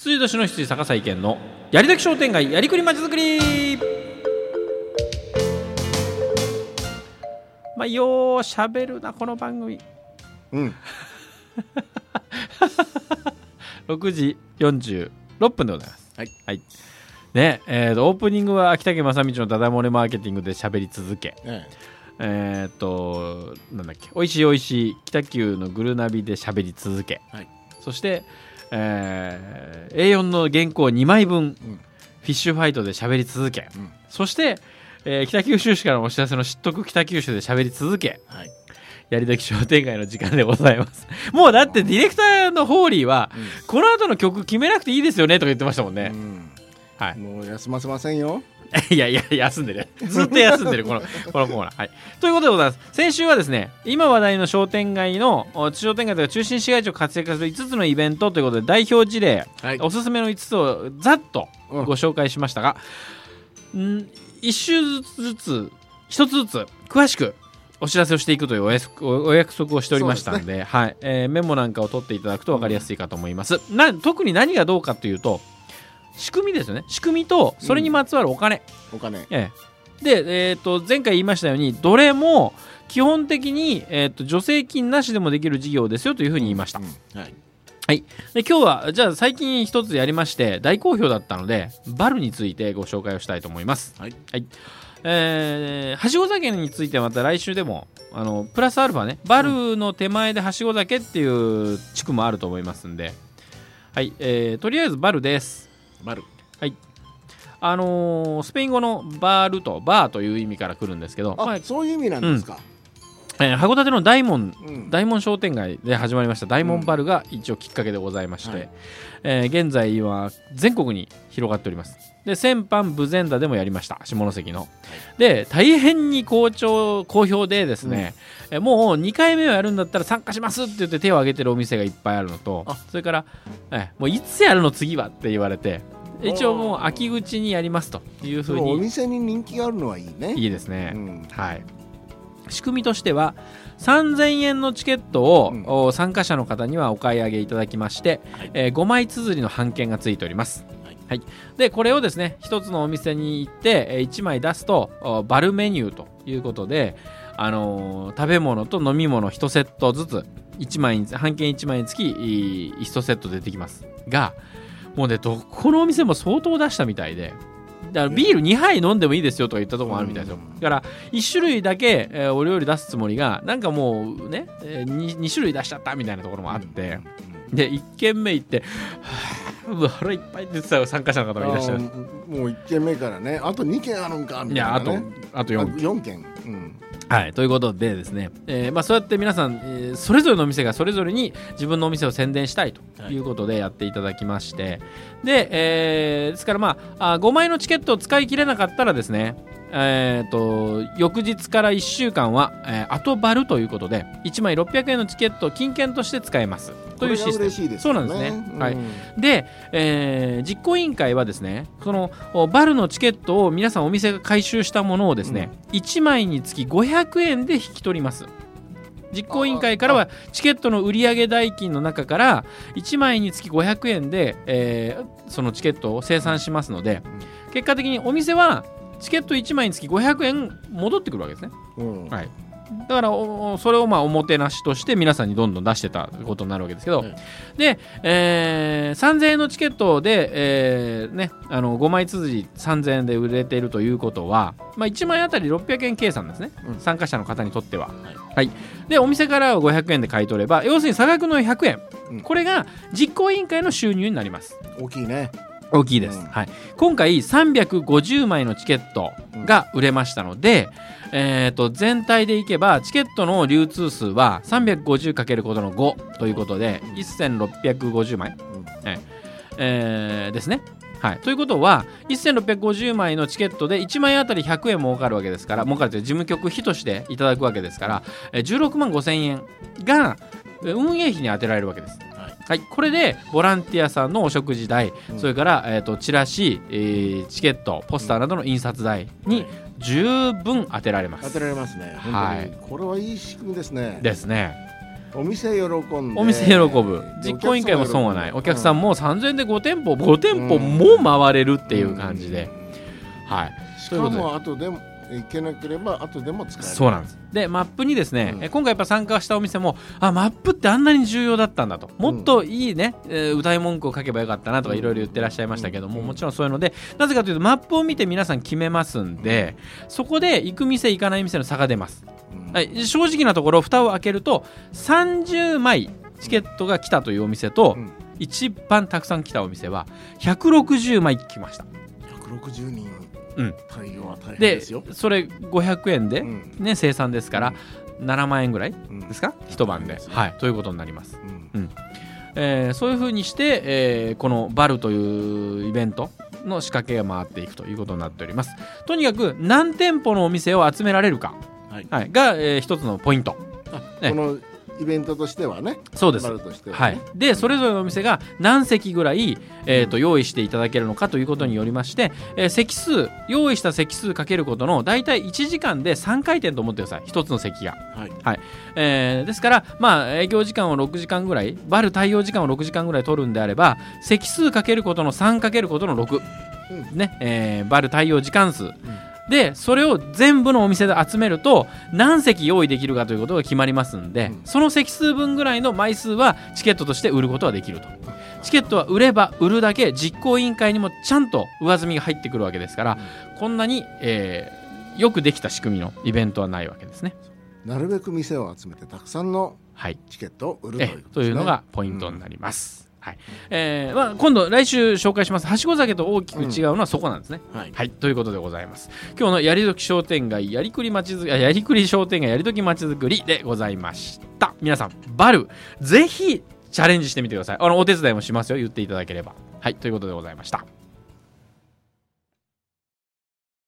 羊年の羊坂井健のやりだき商店街やりくりまちづくり。まあようしゃべるなこの番組。うん。6時46分でございます。はい。ねえーとオープニングは秋竹正道のダダ漏れマーケティングで喋り続け。ええ。ー、となんだっけおいしいおいしい北九のグルナビで喋り続け、はい。そして、えー A4 の原稿2枚分、うん。フィッシュファイトで喋り続け、うん。そして、えー北九州市からのお知らせの知っとく北九州で喋り続け。えはい。やり時商店街の時間でございます。もうだってディレクターのホーリーはこの後の曲決めなくていいですよねとか言ってましたもんね、うん。はい。もう休ませませんよ。いやいや、休んでる。ずっと休んでる、この、このコーナー。はい。ということでございます。先週はですね、今話題の商店街の、お商店街とか中心市街地を活躍する5つのイベントということで、代表事例、はいおすすめの5つをざっとうんご紹介しましたが、ん1週ずつずつ、1つずつ、詳しく、お知らせをしていくというお約束をしておりましたのではいえーメモなんかを取っていただくと分かりやすいかと思います。な特に何がどうかというと仕組みですよね。仕組みとそれにまつわるお金、お金。ええ、で、えー、と前回言いましたようにどれも基本的に、えー、と助成金なしでもできる事業ですよというふうに言いました、うんはい。で今日はじゃあ最近一つやりまして大好評だったのでバルについてご紹介をしたいと思います。はい。えーはしご酒についてはまた来週でもあのプラスアルファねバルの手前ではしご酒っていう地区もあると思いますんで。はい、えーとりあえずバルですバル。あのースペイン語のバールとバーという意味から来るんですけど、まああ、そういう意味なんですか？えー函館の大門うん。大門商店街で始まりました。大門バルが一応きっかけでございまして、はい。えー現在は全国に広がっております。で先般武前田でもやりました。下関の、で大変に好調好評でですね、えーもう2回目をやるんだったら参加しますって言って手を挙げてるお店がいっぱいあるのとあ。それから、えーもういつやるの次はって言われて一応もう秋口にやりますというふそうのおに店に人気があるのはいいね。いいですね、うん。はい、仕組みとしては3000円のチケットを、うん。お参加者の方にはお買い上げいただきまして、はい。えー5枚綴りの半券がついております。はい。はい、でこれをですね一つのお店に行って、え1枚出すとおバルメニューということで、あのー食べ物と飲み物1セットずつ1枚に半券1枚につき1セット出てきます。がもうねどこのお店も相当出したみたいで。だからビール2杯飲んでもいいですよとか言ったところもあるみたいですよ。うん。だから1種類だけ、えーお料理出すつもりがなんかもうね、え 2, 種類出しちゃったみたいなところもあって、で1軒目行って「はぁうわ腹いっぱい」って言ってた参加者の方がいらっしゃるあもう一軒目からね、あと二軒あるんかみいやあとたいなね。あと4あ四軒。うん。はい、ということでですね、えーまあ、そうやって皆さん、えーそれぞれのお店がそれぞれに自分のお店を宣伝したいとい。うことでやっていただきまして、で、えーですから、まあ、あ5枚のチケットを使い切れなかったらですね、えー、と翌日から1週間は、えー後バルということで1枚600円のチケットを金券として使えます。というシステム。これが嬉しいですよそうなんですね、はい。うんで、えー実行委員会はですねそのおバルのチケットを皆さんお店が回収したものをですね、1枚につき500円で引き取ります。実行委員会からはチケットの売上代金の中から1枚につき500円で、えーそのチケットを生産しますので結果的にお店はチケット1枚につき500円戻ってくるわけですね。うん。はい。だからそれをまあおもてなしとして皆さんにどんどん出してたことになるわけですけど、はいで、えー3000円のチケットで、えーね、あの5枚綴り3000円で売れているということは、まあ、1枚あたり600円計算ですね、うん。参加者の方にとっては、はい。はい。でお店からは500円で買い取れば要するに差額の100円、うん。これが実行委員会の収入になります。大きいね。大きいです、うん。はい、今回350枚のチケットが売れましたので、えー、と全体でいけばチケットの流通数は 350× ことの5ということで1650枚、うん。はいえーですね。はい、ということは1650枚のチケットで1枚あたり100円儲かるわけですから儲かるという事務局費としていただくわけですからえー16万5000円がえー運営費に充てられるわけです。はい。はい、これでボランティアさんのお食事代、うんそれから、えー、とチラシ、えーチケットポスターなどの印刷代に十分当てられます。当てられますね。はい。これはいい仕組みですね。ですね。お店喜んでお店喜ぶ実行委員会も損はないお客さんも3000円で5店舗5店舗も回れるっていう感じで、はいしかも後でもいけなければ後でも使える。そうなんです。でマップにですね、うん。え今回やっぱ参加したお店もあマップってあんなに重要だったんだと。もっといいね、えー歌い文句を書けばよかったなとかいろいろ言ってらっしゃいましたけども、うん。もちろんそういうのでなぜかというとマップを見て皆さん決めますんでそこで行く店行かない店の差が出ます、うん。はい、正直なところ蓋を開けると30枚チケットが来たというお店と、うん。一番たくさん来たお店は160枚来ました。160人うん対応は大変でですよ。それ500円で、うん。ね、生産ですから7万円ぐらいうん。ですか？一晩で、はい、ということになります、うん。えーそういうふうにして、えーこのバルというイベントの仕掛けが回っていくということになっております。とにかく何店舗のお店を集められるか、はい。はい、が、えー一つのポイント。ね。このイベントとしてはねそうです。バルとしてははい。ね、でそれぞれのお店が何席ぐらい、えーと用意していただけるのかということによりまして、えー席数用意した席数かけることの大体1時間で3回転と思ってください。1つの席が、はい。えーですから、まあ、営業時間を6時間ぐらいバル対応時間を6時間ぐらい取るんであれば席数かけることの3かけることの6、うん。ねえーバル対応時間数、でそれを全部のお店で集めると何席用意できるかということが決まりますんで、うん。その席数分ぐらいの枚数はチケットとして売ることができると。チケットは売れば売るだけ実行委員会にもちゃんと上積みが入ってくるわけですから、こんなに、えーよくできた仕組みのイベントはないわけですね。なるべく店を集めてたくさんのはい。チケットを売るといとですね。というのがポイントになります。はいえーまあ、今度来週紹介しますはしご酒と大きく違うのはそこなんですね。はいはい、ということでございます。今日のやりどき商店街、やりくりまちづあやりくり商店街、やりどきまちづくりでございました。皆さん、バル、ぜひチャレンジしてみてください。あの、お手伝いもしますよ、言っていただければ。はい、ということでございました。